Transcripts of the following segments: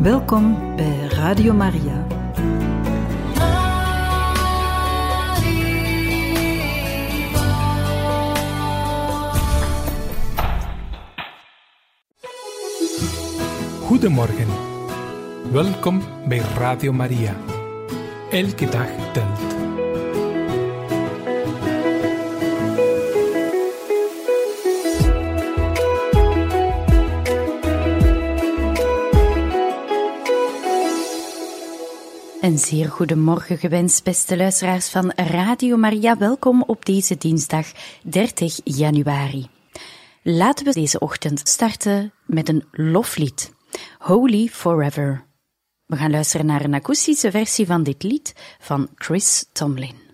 Welkom bij Radio Maria. Goedemorgen. Welkom bij Radio Maria. Elke dag telt. Een zeer goedemorgen gewenst, beste luisteraars van Radio Maria. Welkom op deze dinsdag 30 januari. Laten we deze ochtend starten met een loflied, Holy Forever. We gaan luisteren naar een akoestische versie van dit lied van Chris Tomlin.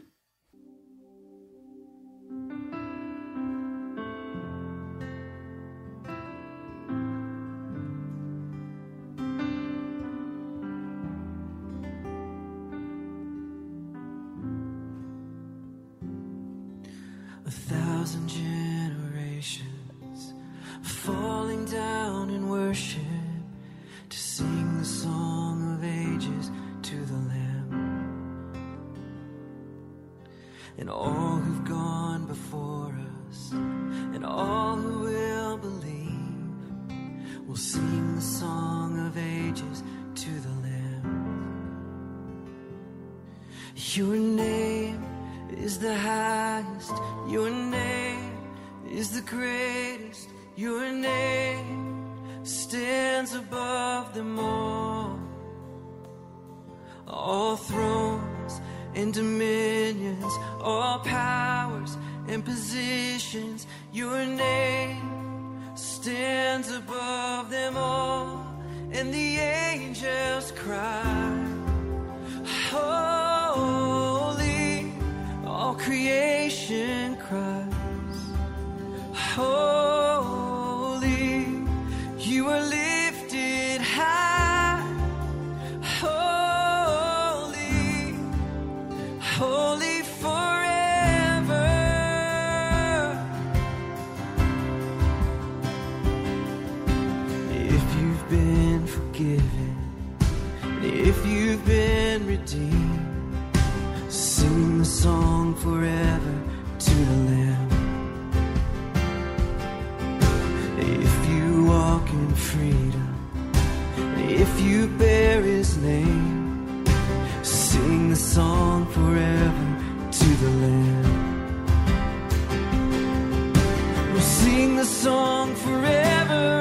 And all who've gone before us, and all who will believe, will sing the song of ages to the Lamb. Your name is the highest. Your name is the greatest. Your name stands above them all. All thrones and dominions, all powers and positions. Your name stands above them all. And the angels cry, Holy, all creation cries, Holy, If you walk in freedom, if you bear His name, sing the song forever to the Lamb. We'll sing the song forever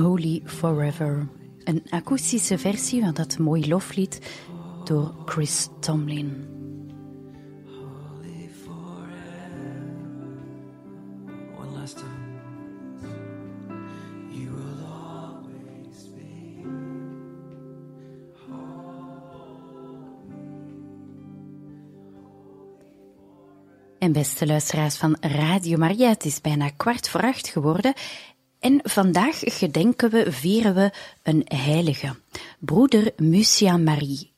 Holy Forever. Een akoestische versie van dat mooie loflied door Chris Tomlin. En beste luisteraars van Radio Maria, het is bijna kwart voor acht geworden. En vandaag gedenken we, vieren we een heilige, broeder Mucian Marie.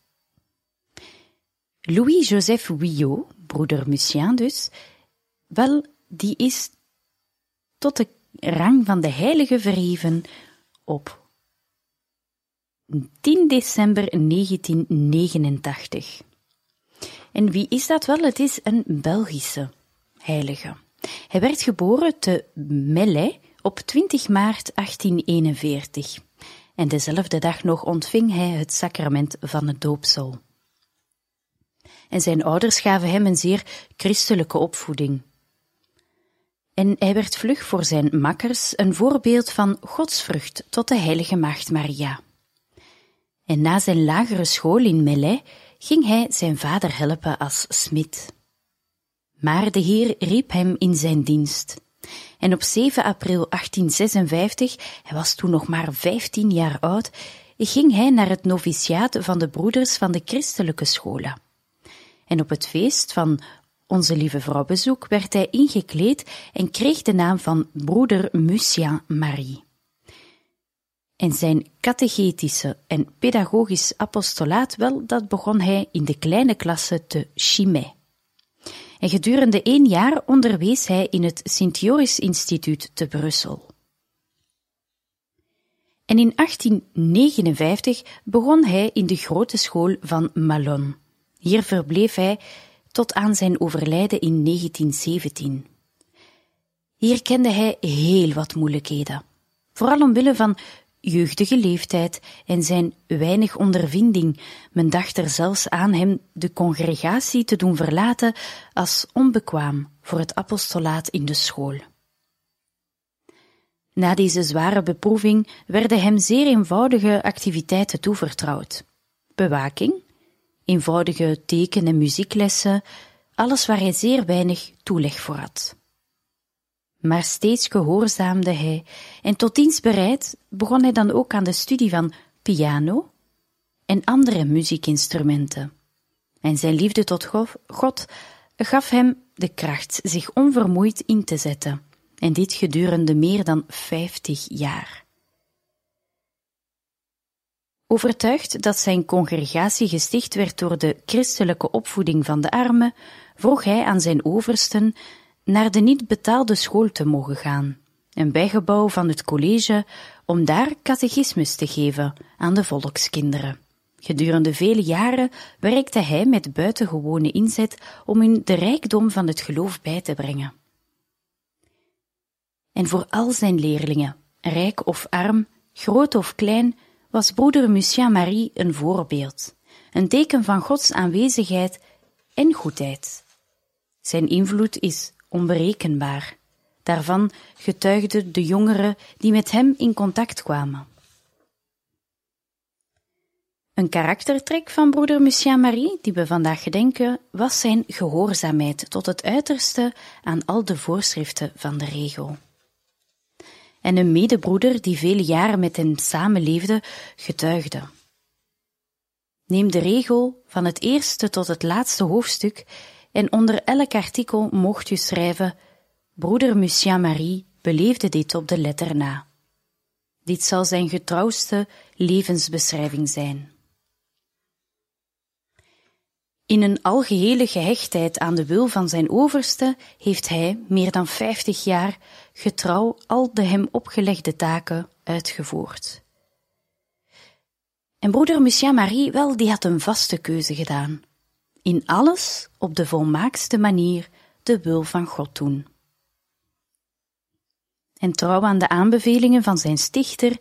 Louis-Joseph Vuillot, broeder Mucian dus, wel, die is tot de rang van de heilige verheven op 10 december 1989. En wie is dat wel? Het is een Belgische heilige. Hij werd geboren te Melay op 20 maart 1841. En dezelfde dag nog ontving hij het sacrament van het doopsel. En zijn ouders gaven hem een zeer christelijke opvoeding. En hij werd vlug voor zijn makkers een voorbeeld van godsvrucht tot de heilige maagd Maria. En na zijn lagere school in Melay ging hij zijn vader helpen als smid. Maar de Heer riep hem in zijn dienst. En op 7 april 1856, hij was toen nog maar 15 jaar oud, ging hij naar het noviciaat van de broeders van de christelijke scholen. En op het feest van onze lieve vrouw bezoek werd hij ingekleed en kreeg de naam van broeder Mucian Marie. En zijn catechetische en pedagogisch apostolaat, wel, dat begon hij in de kleine klasse te Chimay. En gedurende één jaar onderwees hij in het Sint-Joris Instituut te Brussel. En in 1859 begon hij in de grote school van Malon. Hier verbleef hij tot aan zijn overlijden in 1917. Hier kende hij heel wat moeilijkheden, vooral omwille van jeugdige leeftijd en zijn weinig ondervinding. Men dacht er zelfs aan hem de congregatie te doen verlaten als onbekwaam voor het apostolaat in de school. Na deze zware beproeving werden hem zeer eenvoudige activiteiten toevertrouwd. Bewaking, eenvoudige teken- en muzieklessen, alles waar hij zeer weinig toeleg voor had. Maar steeds gehoorzaamde hij en tot dienst bereid begon hij dan ook aan de studie van piano en andere muziekinstrumenten. En zijn liefde tot God gaf hem de kracht zich onvermoeid in te zetten, en dit gedurende meer dan vijftig jaar. Overtuigd dat zijn congregatie gesticht werd door de christelijke opvoeding van de armen, vroeg hij aan zijn oversten naar de niet betaalde school te mogen gaan, een bijgebouw van het college, om daar catechismus te geven aan de volkskinderen. Gedurende vele jaren werkte hij met buitengewone inzet om hun de rijkdom van het geloof bij te brengen. En voor al zijn leerlingen, rijk of arm, groot of klein, was broeder Mucian Marie een voorbeeld, een teken van Gods aanwezigheid en goedheid. Zijn invloed is onberekenbaar. Daarvan getuigden de jongeren die met hem in contact kwamen. Een karaktertrek van broeder Mucian Marie, die we vandaag gedenken, was zijn gehoorzaamheid tot het uiterste aan al de voorschriften van de regel. En een medebroeder die vele jaren met hem samenleefde, getuigde. Neem de regel van het eerste tot het laatste hoofdstuk en onder elk artikel mocht u schrijven: Broeder Mucian Marie beleefde dit op de letter na. Dit zal zijn getrouwste levensbeschrijving zijn. In een algehele gehechtheid aan de wil van zijn overste heeft hij, meer dan vijftig jaar, getrouw al de hem opgelegde taken uitgevoerd. En broeder Mucian Marie, wel, die had een vaste keuze gedaan in alles op de volmaakste manier de wil van God doen. En trouw aan de aanbevelingen van zijn stichter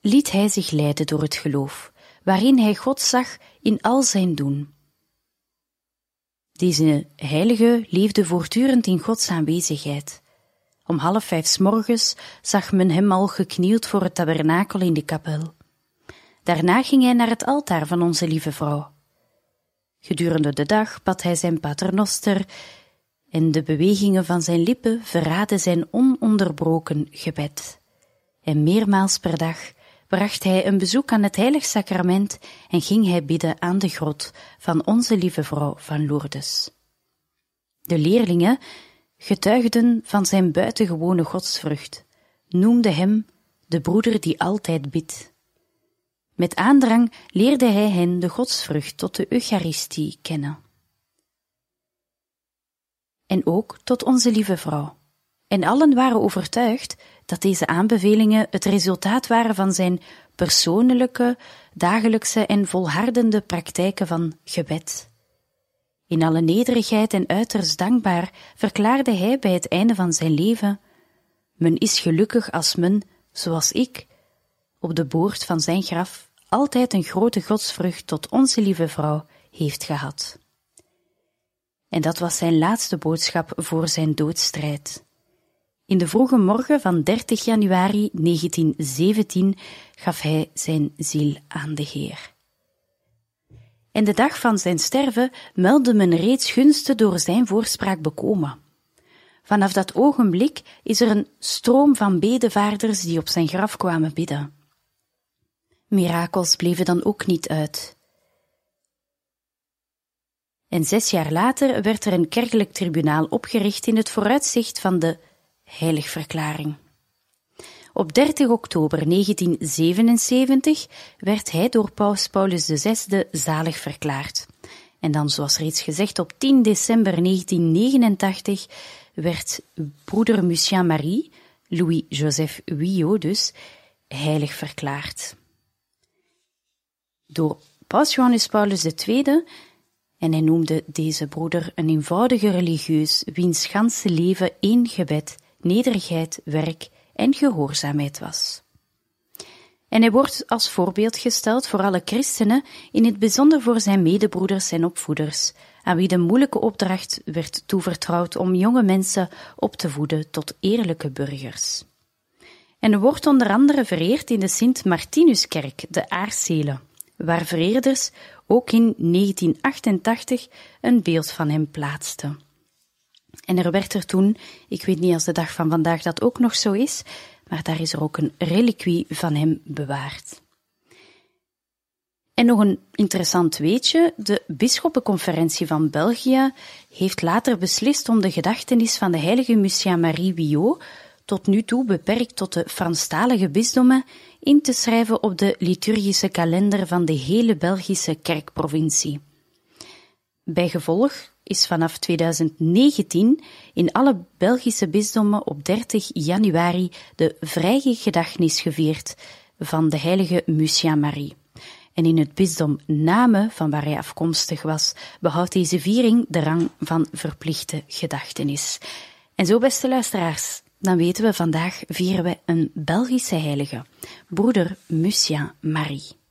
liet hij zich leiden door het geloof, waarin hij God zag in al zijn doen. Deze heilige leefde voortdurend in Gods aanwezigheid. Om half vijf s morgens zag men hem al geknield voor het tabernakel in de kapel. Daarna ging hij naar het altaar van onze lieve vrouw. Gedurende de dag bad hij zijn paternoster en de bewegingen van zijn lippen verraden zijn ononderbroken gebed. En meermaals per dag bracht hij een bezoek aan het heilig sacrament en ging hij bidden aan de grot van onze lieve vrouw van Lourdes. De leerlingen getuigden van zijn buitengewone godsvrucht, noemden hem de broeder die altijd bidt. Met aandrang leerde hij hen de godsvrucht tot de Eucharistie kennen. En ook tot onze lieve vrouw. En allen waren overtuigd dat deze aanbevelingen het resultaat waren van zijn persoonlijke, dagelijkse en volhardende praktijken van gebed. In alle nederigheid en uiterst dankbaar verklaarde hij bij het einde van zijn leven: Men is gelukkig als men, zoals ik, op de boord van zijn graf altijd een grote godsvrucht tot onze lieve vrouw heeft gehad. En dat was zijn laatste boodschap voor zijn doodstrijd. In de vroege morgen van 30 januari 1917 gaf hij zijn ziel aan de Heer. En de dag van zijn sterven meldde men reeds gunsten door zijn voorspraak bekomen. Vanaf dat ogenblik is er een stroom van bedevaarders die op zijn graf kwamen bidden. Mirakels bleven dan ook niet uit. En zes jaar later werd er een kerkelijk tribunaal opgericht in het vooruitzicht van de heiligverklaring. Op 30 oktober 1977 werd hij door paus Paulus VI zalig verklaard. En dan, zoals reeds gezegd, op 10 december 1989 werd broeder Lucien Marie, Louis-Joseph Wio dus, heilig verklaard. Door paus Johannes Paulus II en hij noemde deze broeder een eenvoudige religieus, wiens ganse leven één gebed, nederigheid, werk en gehoorzaamheid was. En hij wordt als voorbeeld gesteld voor alle christenen, in het bijzonder voor zijn medebroeders en opvoeders, aan wie de moeilijke opdracht werd toevertrouwd om jonge mensen op te voeden tot eerlijke burgers. En wordt onder andere vereerd in de Sint-Martinuskerk, de Aarselen, waar vereerders ook in 1988 een beeld van hem plaatsten. En er werd er toen, ik weet niet als de dag van vandaag dat ook nog zo is, maar daar is er ook een reliquie van hem bewaard. En nog een interessant weetje: de Bisschoppenconferentie van België heeft later beslist om de gedachtenis van de heilige Musia Marie Wiot, tot nu toe beperkt tot de Franstalige bisdommen, in te schrijven op de liturgische kalender van de hele Belgische kerkprovincie. Bijgevolg is vanaf 2019 in alle Belgische bisdommen op 30 januari de vrije gedachtenis gevierd van de heilige Musia Marie. En in het bisdom Namen, van waar hij afkomstig was, behoudt deze viering de rang van verplichte gedachtenis. En zo, beste luisteraars, dan weten we vandaag vieren we een Belgische heilige, broeder Musia Marie.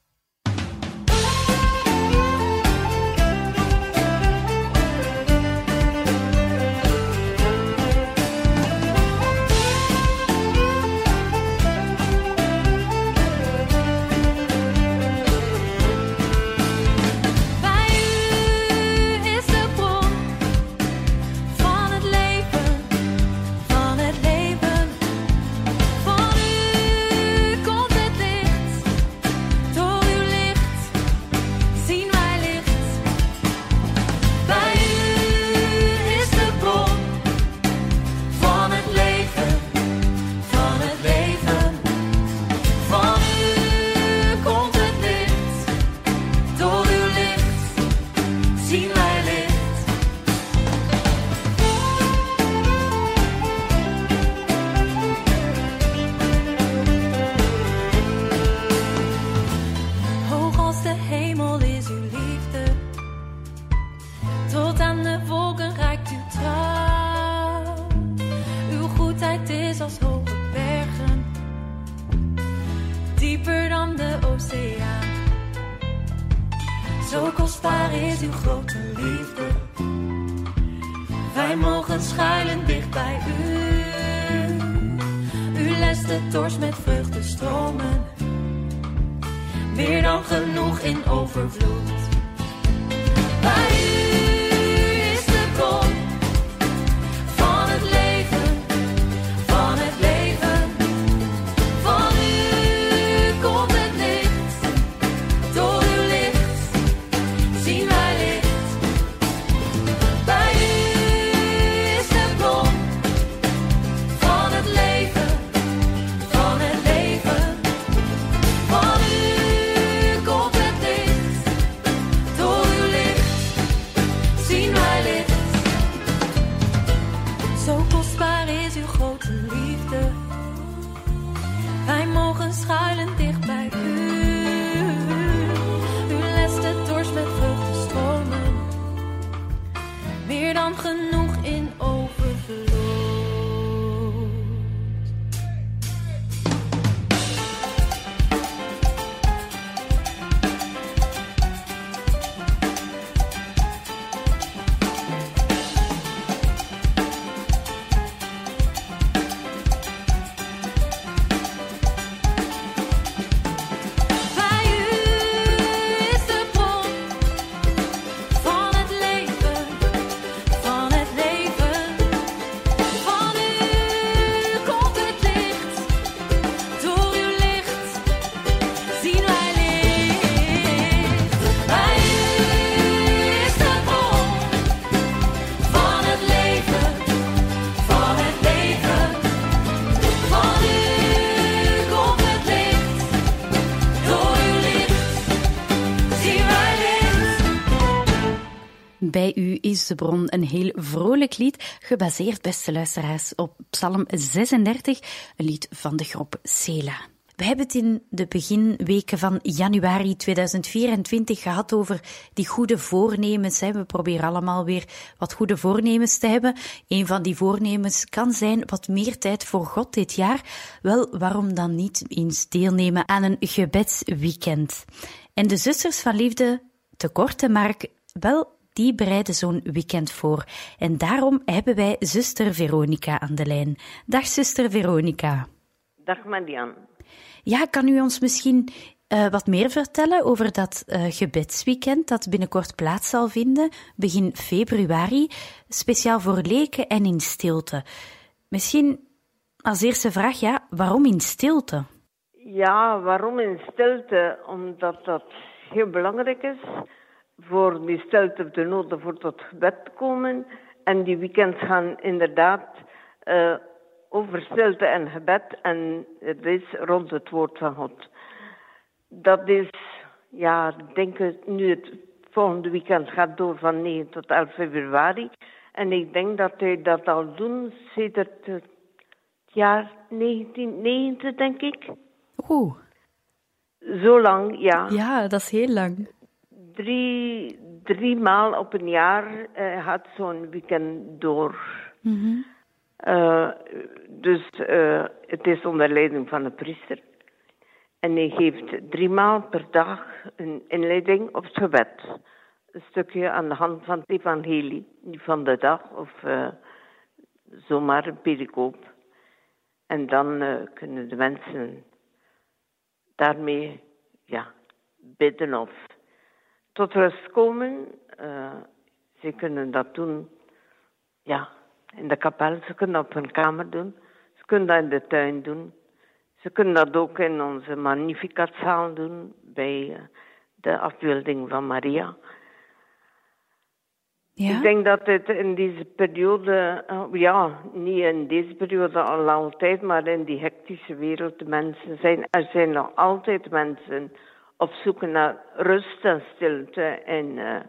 Bij u is de bron een heel vrolijk lied, gebaseerd, beste luisteraars, op Psalm 36, een lied van de groep Sela. We hebben het in de beginweken van januari 2024 gehad over die goede voornemens. We proberen allemaal weer wat goede voornemens te hebben. Een van die voornemens kan zijn wat meer tijd voor God dit jaar. Wel, waarom dan niet eens deelnemen aan een gebedsweekend? En de zusters van liefde, te korte Mark, wel, die bereiden zo'n weekend voor. En daarom hebben wij zuster Veronica aan de lijn. Dag zuster Veronica. Dag Marian. Ja, kan u ons misschien eh, wat meer vertellen over dat eh, gebedsweekend dat binnenkort plaats zal vinden, begin februari, speciaal voor leken en in stilte? Misschien als eerste vraag, ja, waarom in stilte? Ja, waarom in stilte? Omdat dat heel belangrijk is voor die stilte de noden voor tot gebed te komen. En die weekends gaan inderdaad eh, over stilte en gebed en het is rond het woord van God. Dat is, ja, ik denk het nu het volgende weekend gaat door van 9 tot 11 februari. En ik denk dat hij dat al doen sinds het jaar 1990, denk ik. Oeh, Zo lang, ja. ja, dat is heel lang. Drie, drie maal op een jaar eh, gaat zo'n weekend door. Eh, dus eh, het is onder leiding van een priester. En hij geeft drie maal per dag een inleiding op het gebed. Een stukje aan de hand van het evangelie, niet van de dag of zomaar een pericoop. En dan kunnen de mensen daarmee ja, bidden of tot rust komen. Eh, ze kunnen dat doen ja, in de kapel, ze kunnen dat op hun kamer doen, ze kunnen dat in de tuin doen. Ze kunnen dat ook in onze magnificatzaal doen, bij eh, de afbeelding van Maria. Ja? Ik denk dat het in deze periode, eh, ja, niet in deze periode al lange tijd, maar in die hectische wereld, de mensen zijn, er zijn nog altijd mensen op zoek naar rust en stilte in eh,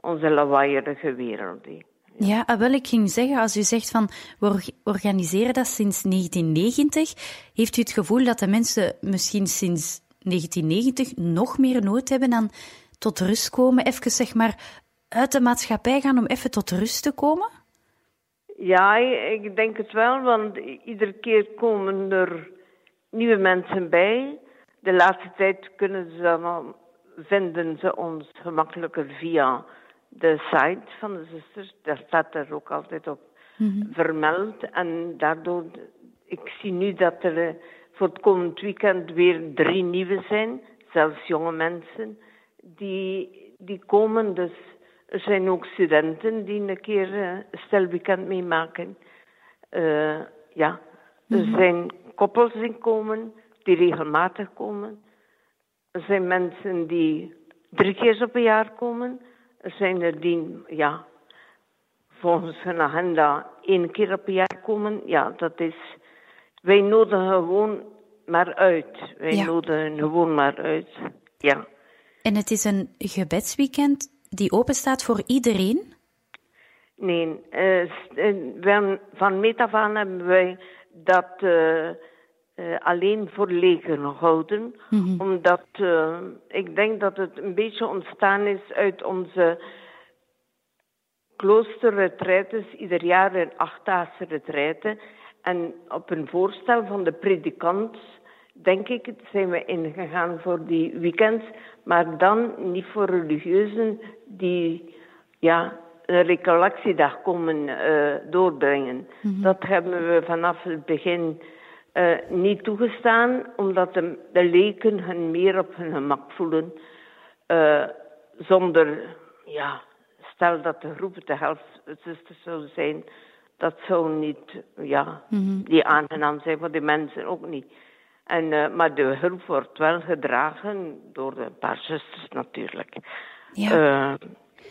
onze lawaaierige wereld. hè. Ja, ah, wel, ik ging zeggen, als u zegt van we org- organiseren dat sinds 1990, heeft u het gevoel dat de mensen misschien sinds 1990 nog meer nood hebben aan tot rust komen, even zeg maar uit de maatschappij gaan om even tot rust te komen? Ja, ik denk het wel, want iedere keer komen er nieuwe mensen bij. De laatste tijd kunnen ze dan vinden ze ons gemakkelijker via de site van de zusters. Daar staat er ook altijd op vermeld. En daardoor, ik zie nu dat er eh, voor het komend weekend weer drie nieuwe zijn, zelfs jonge mensen, die, die komen. Dus er zijn ook studenten die een keer uh, een stelweekend meemaken. Uh, ja, er zijn koppels die komen, die regelmatig komen. Er zijn mensen die drie keer op een jaar komen. Er zijn er die, ja, volgens hun agenda één keer op een jaar komen. Ja, dat is. Wij nodigen gewoon maar uit. Wij Ja. nodigen gewoon maar uit. Ja. En het is een gebedsweekend die open staat voor iedereen? Nee, eh, eh, van meet af aan hebben wij dat eh, eh, alleen voor leken gehouden. Omdat eh, ik denk dat het een beetje ontstaan is uit onze kloosterretretes, ieder jaar een achtdaagse retraite. En op een voorstel van de predikant, denk ik, zijn we ingegaan voor die weekends. Maar dan niet voor religieuzen die ja, een recollectiedag komen eh, doorbrengen. Dat hebben we vanaf het begin eh, niet toegestaan, omdat de, de leken hun meer op hun gemak voelen. eh, zonder, ja, stel dat de groep de helft zusters zou zijn, dat zou niet, ja, die aangenaam zijn voor die mensen ook niet. En, eh, maar de groep wordt wel gedragen door een paar zusters natuurlijk. Ja.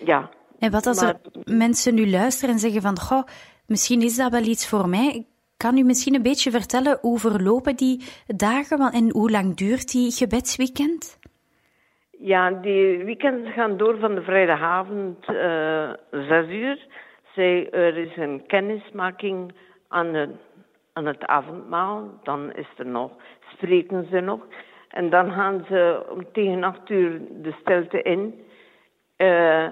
Ja. En wat als er mensen nu luisteren en zeggen van, goh, misschien is dat wel iets voor mij. Kan u misschien een beetje vertellen hoe verlopen die dagen en hoe lang duurt die gebedsweekend? Ja, die weekends gaan door van de vrijdagavond eh zes uur. Zij, er is een kennismaking aan aan het avondmaal. Dan is er nog, spreken ze nog. En dan gaan ze om tegen acht uur de stilte in. Eh,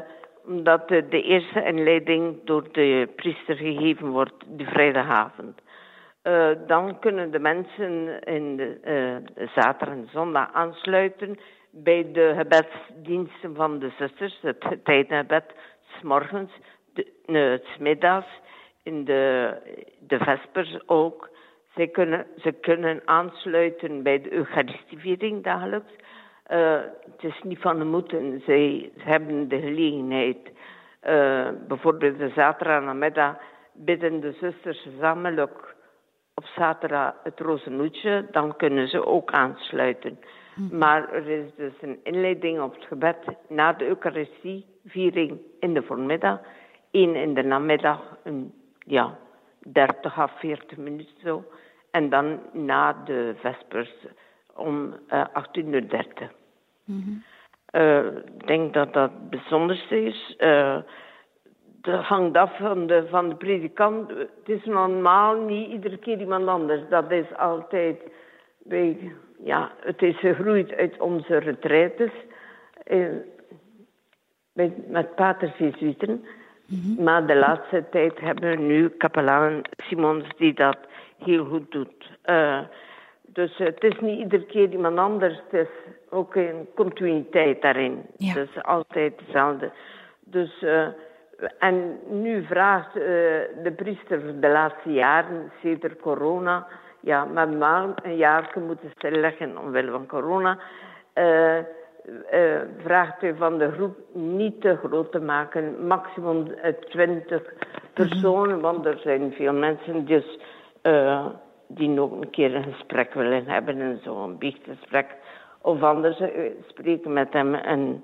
omdat de, de eerste inleiding door de priester gegeven wordt die vrijdagavond. Eh, dan kunnen de mensen in de, eh, zaterdag en zondag aansluiten bij de gebedsdiensten van de zusters, het tijdgebed, s morgens, de, s middags, in de, de vespers ook. Zij kunnen, ze kunnen aansluiten bij de Eucharistieviering dagelijks. Eh, het is niet van de moeten. Zij hebben de gelegenheid. eh, bijvoorbeeld de zaterdag namiddag bidden de zusters gezamenlijk op zaterdag het rozenhoedje. Dan kunnen ze ook aansluiten. Maar er is dus een inleiding op het gebed na de Eucharistieviering in de voormiddag. Eén in de namiddag, een, ja, 30 à 40 minuten zo. En dan na de vespers om eh 18.30 Eh, Ik denk dat dat het bijzonderste is. Eh, dat hangt af van de, van de predikant. Het is normaal niet iedere keer iemand anders. Dat is altijd... Ja, het is gegroeid uit onze retraites. eh, met, met paters Jezuïeten. Maar de laatste tijd hebben we nu kapelaan Simons die dat heel goed doet. Dus het is niet iedere keer iemand anders. Het is ook een continuïteit daarin. Ja. Het is altijd hetzelfde. Dus, eh, en nu vraagt eh, de priester de laatste jaren, sinds corona, ja, maar maar een jaar moeten stilleggen omwille van corona, eh, vraagt hij van de groep niet te groot te maken, maximum eh, 20 personen, want er zijn veel mensen dus, die nog een keer een gesprek willen hebben en zo, een biechtgesprek. Of anders eh, spreken met hem. En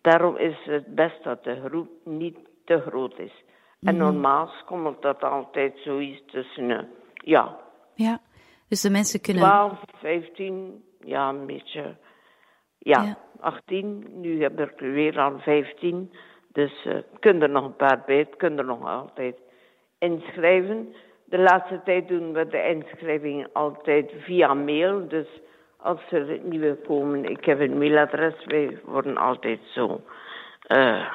daarom is het best dat de groep niet te groot is. En normaal komt dat altijd zoiets tussen, eh, ja, Ja, dus de mensen kunnen... 12, 15, ja, een beetje. Ja, Ja. 18. Nu heb ik er weer al 15. Dus eh kunnen er nog een paar bij. Kunnen er nog altijd inschrijven. De laatste tijd doen we de inschrijving altijd via mail. Dus als er nieuwe komen, ik heb een mailadres. Wij worden altijd zo eh,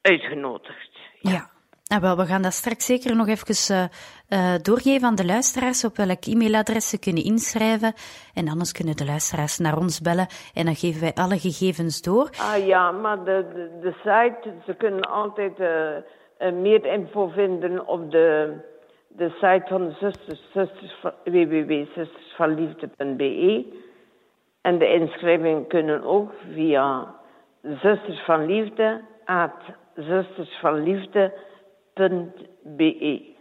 uitgenodigd. Ja. Ah, wel, we gaan dat straks zeker nog even eh, eh, doorgeven aan de luisteraars op welk e-mailadres ze kunnen inschrijven. En anders kunnen de luisteraars naar ons bellen en dan geven wij alle gegevens door. Ah ja, maar de, de, de site, ze kunnen altijd meer info vinden op de, de site van de zusters, zusters van- www.zustersvanliefde.be. En de inschrijvingen kunnen ook via Zusters van Liefde, at.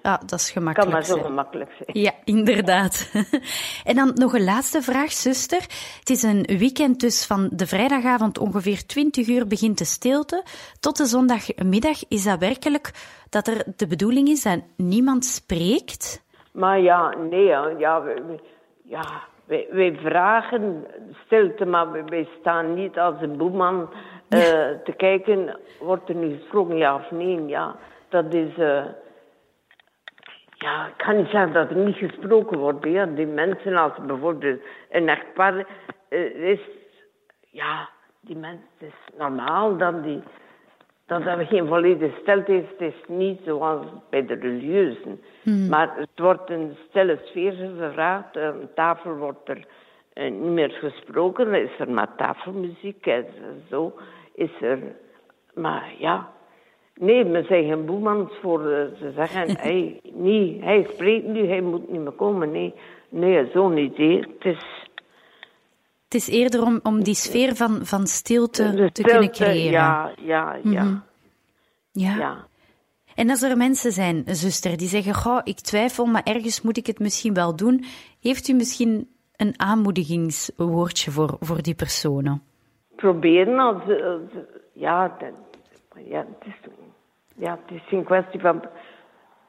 Ah, dat is Kan gemakkelijk. maar zo zijn. gemakkelijk zijn. Ja, inderdaad. en dan nog een laatste vraag, zuster. Het is een weekend dus van de vrijdagavond ongeveer 20 uur begint de stilte tot de zondagmiddag. Is dat werkelijk dat er de bedoeling is dat niemand spreekt? Maar ja, nee, ja, wij, ja wij, wij vragen stilte, maar wij, wij staan niet als een boeman eh, te kijken, wordt er nu gesproken, ja of nee. Ja, dat is, eh, ja, ik kan niet zeggen dat er niet gesproken wordt. Ja. Die mensen, als bijvoorbeeld een echtpaar eh, is, ja, die mensen, het is normaal dat die dat er geen volledige stilte is. Het is niet zoals bij de religieuzen. Maar het wordt een stille sfeer gevraagd. Aan tafel wordt er eh, niet meer gesproken. Is er maar tafelmuziek en zo. Is er... Maar ja... Nee, we zijn geen boemans voor eh, ze zeggen... hij, niet, hij spreekt nu, hij moet niet meer komen. Nee, nee zo niet. hè. Het is... Het is eerder om, om die sfeer van, van stilte te kunnen creëren. Ja, ja, ja. ja. ja. En als er mensen zijn, zuster, die zeggen: Goh, ik twijfel, maar ergens moet ik het misschien wel doen. Heeft u misschien een aanmoedigingswoordje voor, voor die personen? proberen als, als- ja, dat, ja, het is, ja, het is een kwestie van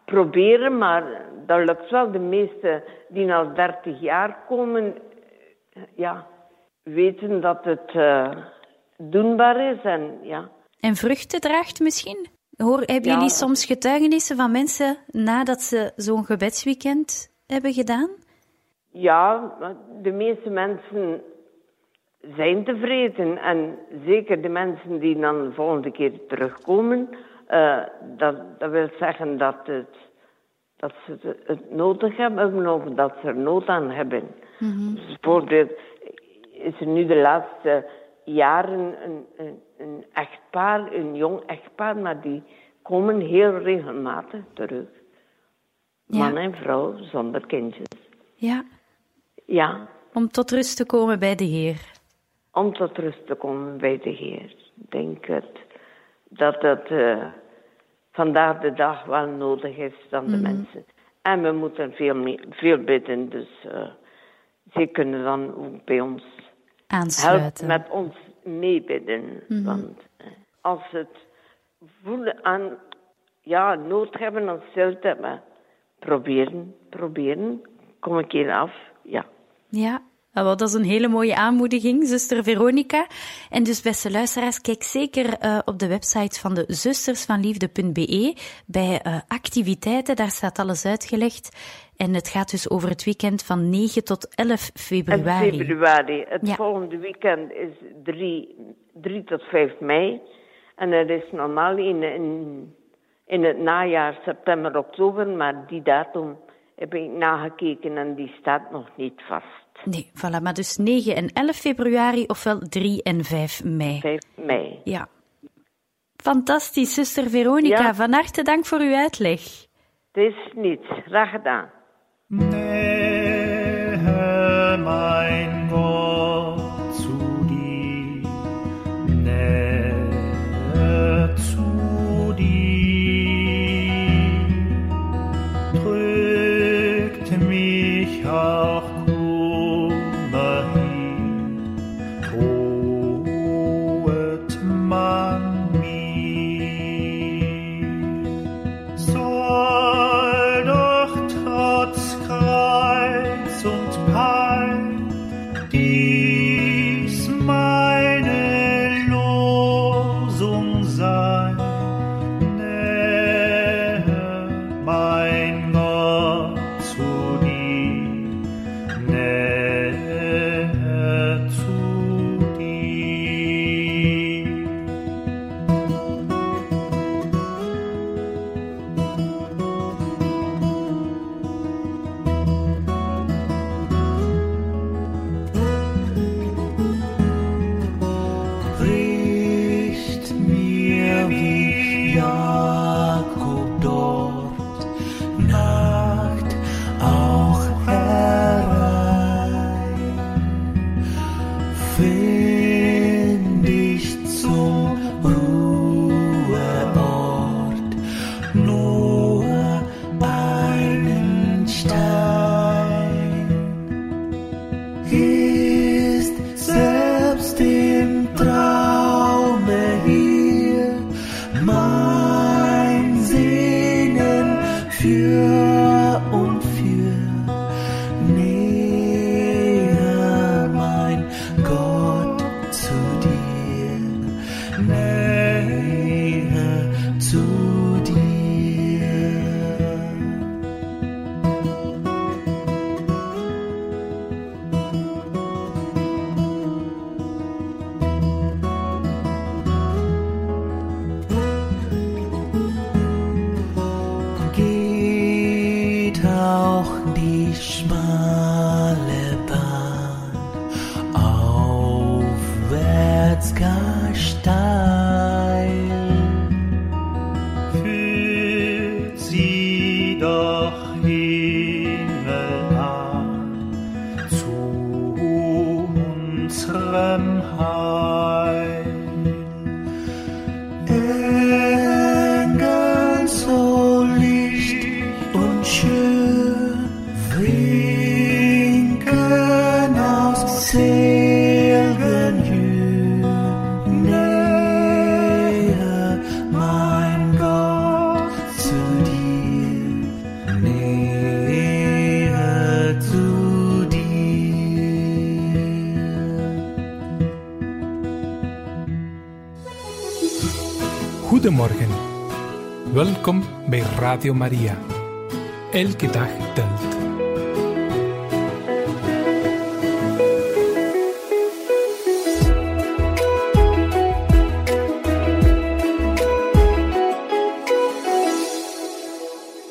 proberen, maar dat lukt wel. De meesten die al 30 jaar komen, eh, ja, weten dat het eh, doenbaar is en ja. En vruchten draagt misschien? Hoor, hebben Ja. jullie soms getuigenissen van mensen nadat ze zo'n gebedsweekend hebben gedaan? Ja, de meeste mensen zijn tevreden. En zeker de mensen die dan de volgende keer terugkomen, eh, dat, dat wil zeggen dat, het, dat ze het, nodig hebben of dat ze er nood aan hebben. Dus bijvoorbeeld is er nu de laatste jaren een, een, een echtpaar, een jong echtpaar, maar die komen heel regelmatig terug. Ja. Man en vrouw zonder kindjes. Ja, Ja, om tot rust te komen bij de Heer. om tot rust te komen bij de Heer. Ik denk het, dat dat vandaag de dag wel nodig is dan de mensen. En we moeten veel, meer, veel bidden, dus eh ze kunnen dan ook bij ons helpen, Aansluiten. met ons meebidden. Want eh, als ze het voelen aan, ja, nood hebben aan stilte, maar proberen, proberen, kom ik hier af, ja. Ja, wel, dat is een hele mooie aanmoediging, zuster Veronica. En dus, beste luisteraars, kijk zeker eh, op de website van de zustersvanliefde.be bij eh, activiteiten. Daar staat alles uitgelegd. En het gaat dus over het weekend van 9 tot 11 En februari. februari. Het Ja. volgende weekend is 3, 3 tot 5 mei. En er is normaal in, in, in het najaar, september, oktober. Maar die datum heb ik nagekeken en die staat nog niet vast. Nee, voilà, maar dus 9 en 11 februari, ofwel 3 en 5 mei. 5 mei. Ja. Fantastisch, zuster Veronica. Ja. Van harte dank voor uw uitleg. Het is niets. Graag gedaan. Nähe, mein Goedemorgen. Welkom bij Radio Maria. Elke dag telt.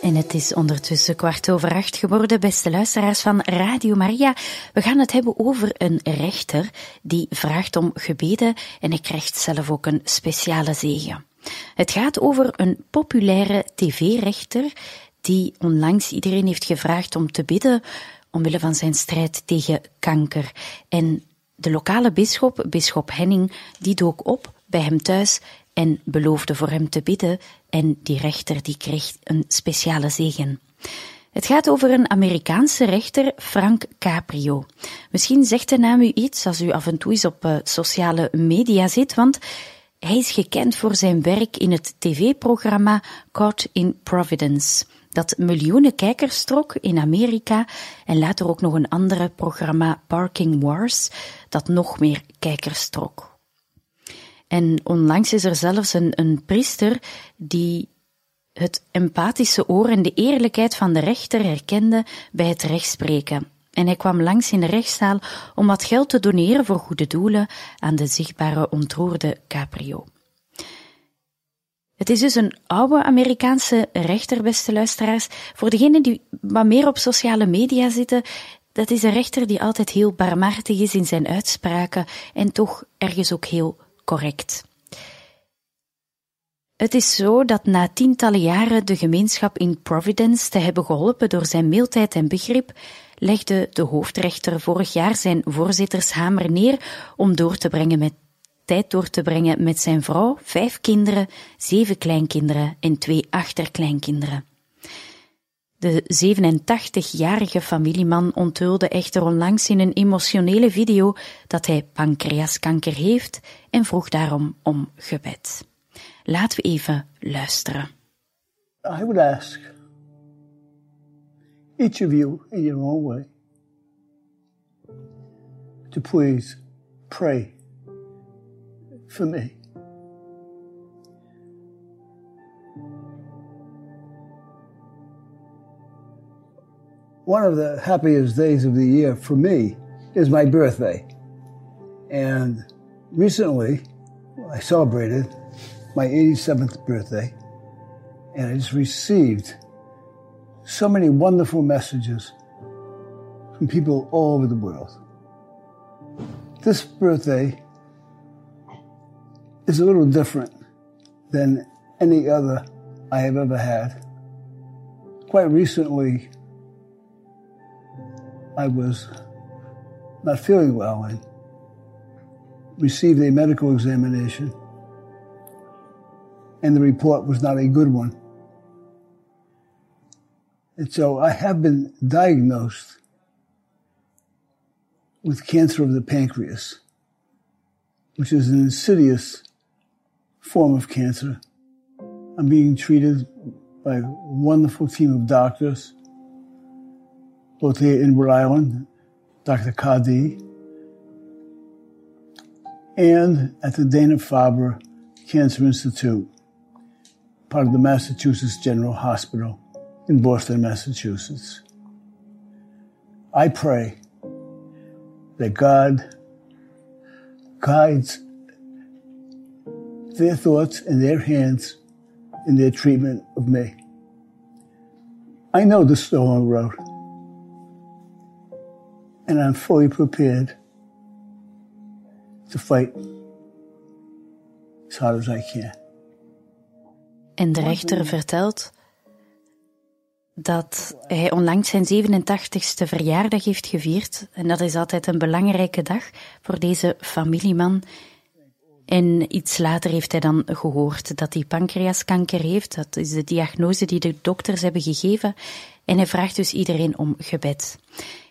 En het is ondertussen kwart over acht geworden, beste luisteraars van Radio Maria. We gaan het hebben over een rechter die vraagt om gebeden en hij krijgt zelf ook een speciale zegen. Het gaat over een populaire tv-rechter die onlangs iedereen heeft gevraagd om te bidden omwille van zijn strijd tegen kanker. En de lokale bisschop, bisschop Henning, die dook op bij hem thuis en beloofde voor hem te bidden en die rechter die kreeg een speciale zegen. Het gaat over een Amerikaanse rechter, Frank Caprio. Misschien zegt de naam u iets als u af en toe eens op uh, sociale media zit, want hij is gekend voor zijn werk in het tv-programma Caught in Providence, dat miljoenen kijkers trok in Amerika en later ook nog een andere programma Parking Wars, dat nog meer kijkers trok. En onlangs is er zelfs een, een priester die het empathische oor en de eerlijkheid van de rechter herkende bij het rechtspreken. En hij kwam langs in de rechtszaal om wat geld te doneren voor goede doelen aan de zichtbare ontroerde Caprio. Het is dus een oude Amerikaanse rechter, beste luisteraars. Voor degenen die wat meer op sociale media zitten, dat is een rechter die altijd heel barmhartig is in zijn uitspraken en toch ergens ook heel correct. Het is zo dat na tientallen jaren de gemeenschap in Providence te hebben geholpen door zijn mildheid en begrip, legde de hoofdrechter vorig jaar zijn voorzittershamer neer om door te brengen met tijd door te brengen met zijn vrouw, vijf kinderen, zeven kleinkinderen en twee achterkleinkinderen. De 87-jarige familieman onthulde echter onlangs in een emotionele video dat hij pancreaskanker heeft en vroeg daarom om gebed. Laten we even luisteren. I would ask each of you in your own way to please pray for me. One of the happiest days of the year for me is my birthday. And recently, I celebrated my 87th birthday, and I just received so many wonderful messages from people all over the world. This birthday is a little different than any other I have ever had. Quite recently, I was not feeling well and received a medical examination, and the report was not a good one. And so I have been diagnosed with cancer of the pancreas, which is an insidious form of cancer. I'm being treated by a wonderful team of doctors, both here in Rhode Island, Dr. Kadi, and at the Dana-Farber Cancer Institute, part of the Massachusetts General Hospital in Boston, Massachusetts. I pray that God guides their thoughts and their hands in their treatment of me. I know a long road. and I'm fully prepared to fight as hard as I can. En de rechter vertelt dat hij onlangs zijn 87ste verjaardag heeft gevierd. En dat is altijd een belangrijke dag voor deze familieman. En iets later heeft hij dan gehoord dat hij pancreaskanker heeft. Dat is de diagnose die de dokters hebben gegeven. En hij vraagt dus iedereen om gebed.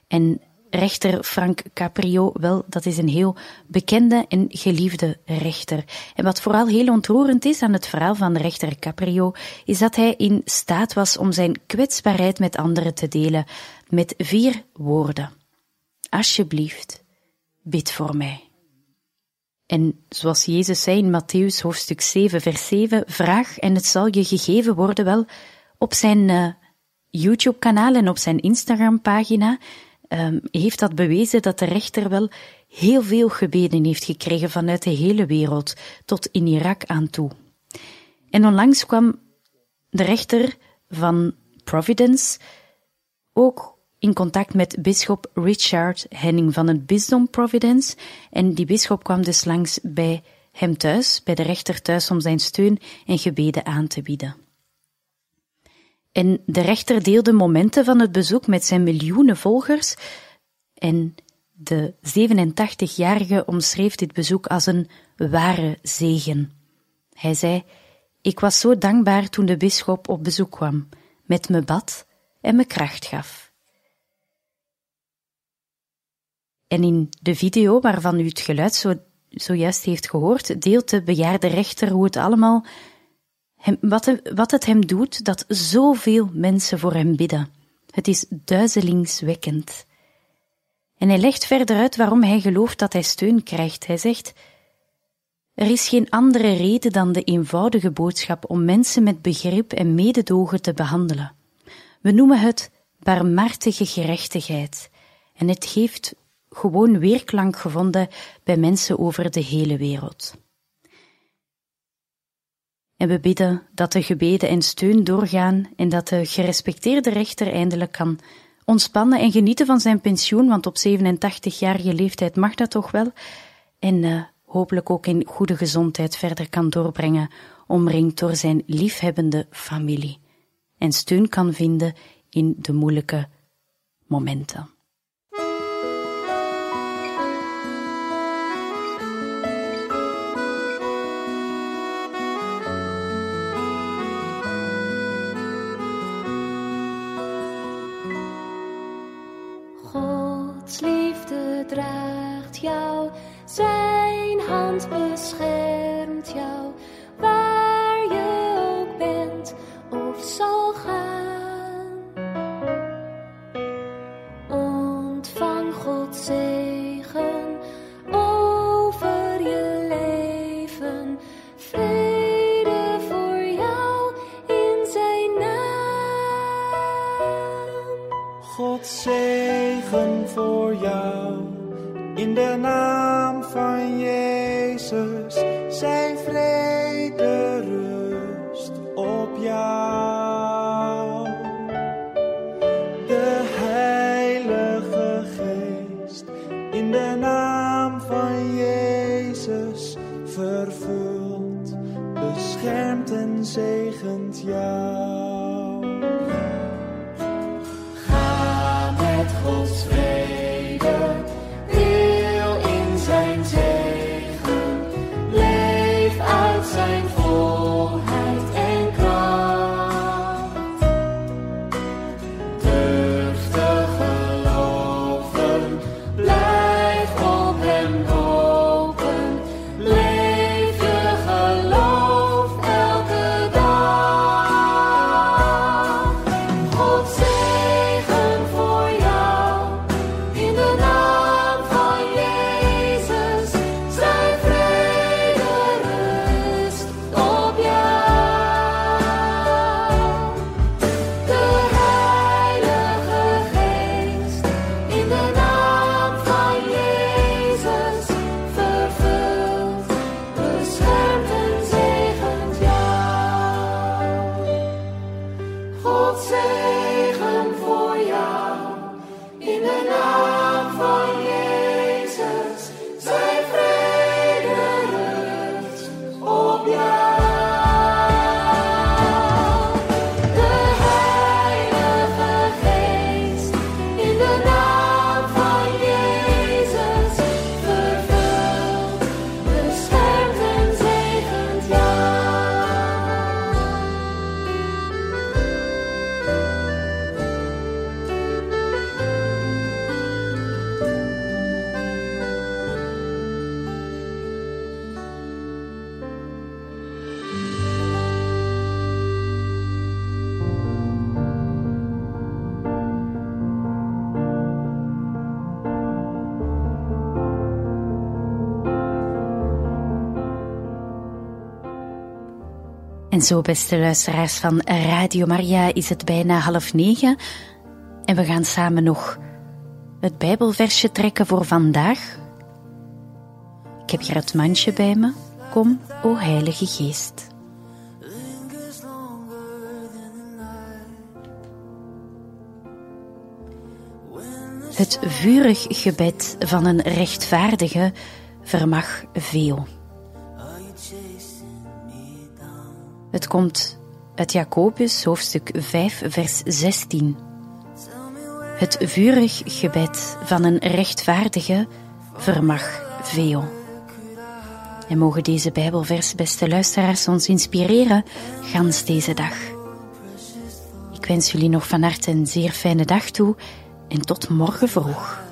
En rechter Frank Caprio, wel, dat is een heel bekende en geliefde rechter. En wat vooral heel ontroerend is aan het verhaal van rechter Caprio, is dat hij in staat was om zijn kwetsbaarheid met anderen te delen met vier woorden. Alsjeblieft, bid voor mij. En zoals Jezus zei in Matthäus hoofdstuk 7, vers 7, vraag en het zal je gegeven worden wel op zijn uh, YouTube-kanaal en op zijn Instagram-pagina um, heeft dat bewezen dat de rechter wel heel veel gebeden heeft gekregen vanuit de hele wereld tot in Irak aan toe. En onlangs kwam de rechter van Providence ook in contact met bisschop Richard Henning van het bisdom Providence. En die bisschop kwam dus langs bij hem thuis, bij de rechter thuis, om zijn steun en gebeden aan te bieden. En de rechter deelde momenten van het bezoek met zijn miljoenen volgers. En de 87-jarige omschreef dit bezoek als een ware zegen. Hij zei: Ik was zo dankbaar toen de bisschop op bezoek kwam, met me bad en me kracht gaf. En in de video waarvan u het geluid zo, zojuist heeft gehoord, deelt de bejaarde rechter hoe het allemaal hem, wat, wat het hem doet dat zoveel mensen voor hem bidden. Het is duizelingswekkend. En hij legt verder uit waarom hij gelooft dat hij steun krijgt. Hij zegt: Er is geen andere reden dan de eenvoudige boodschap om mensen met begrip en mededogen te behandelen. We noemen het barmhartige gerechtigheid, en het heeft gewoon weerklank gevonden bij mensen over de hele wereld. En we bidden dat de gebeden en steun doorgaan en dat de gerespecteerde rechter eindelijk kan ontspannen en genieten van zijn pensioen, want op 87-jarige leeftijd mag dat toch wel. En uh, hopelijk ook in goede gezondheid verder kan doorbrengen, omringd door zijn liefhebbende familie. En steun kan vinden in de moeilijke momenten. En zo, beste luisteraars van Radio Maria, is het bijna half negen. En we gaan samen nog het Bijbelversje trekken voor vandaag. Ik heb hier het mandje bij me. Kom, o Heilige Geest. Het vurig gebed van een rechtvaardige vermag veel. Het komt uit Jacobus hoofdstuk 5 vers 16. Het vurig gebed van een rechtvaardige vermag veel. En mogen deze Bijbelvers, beste luisteraars, ons inspireren gans deze dag. Ik wens jullie nog van harte een zeer fijne dag toe en tot morgen vroeg.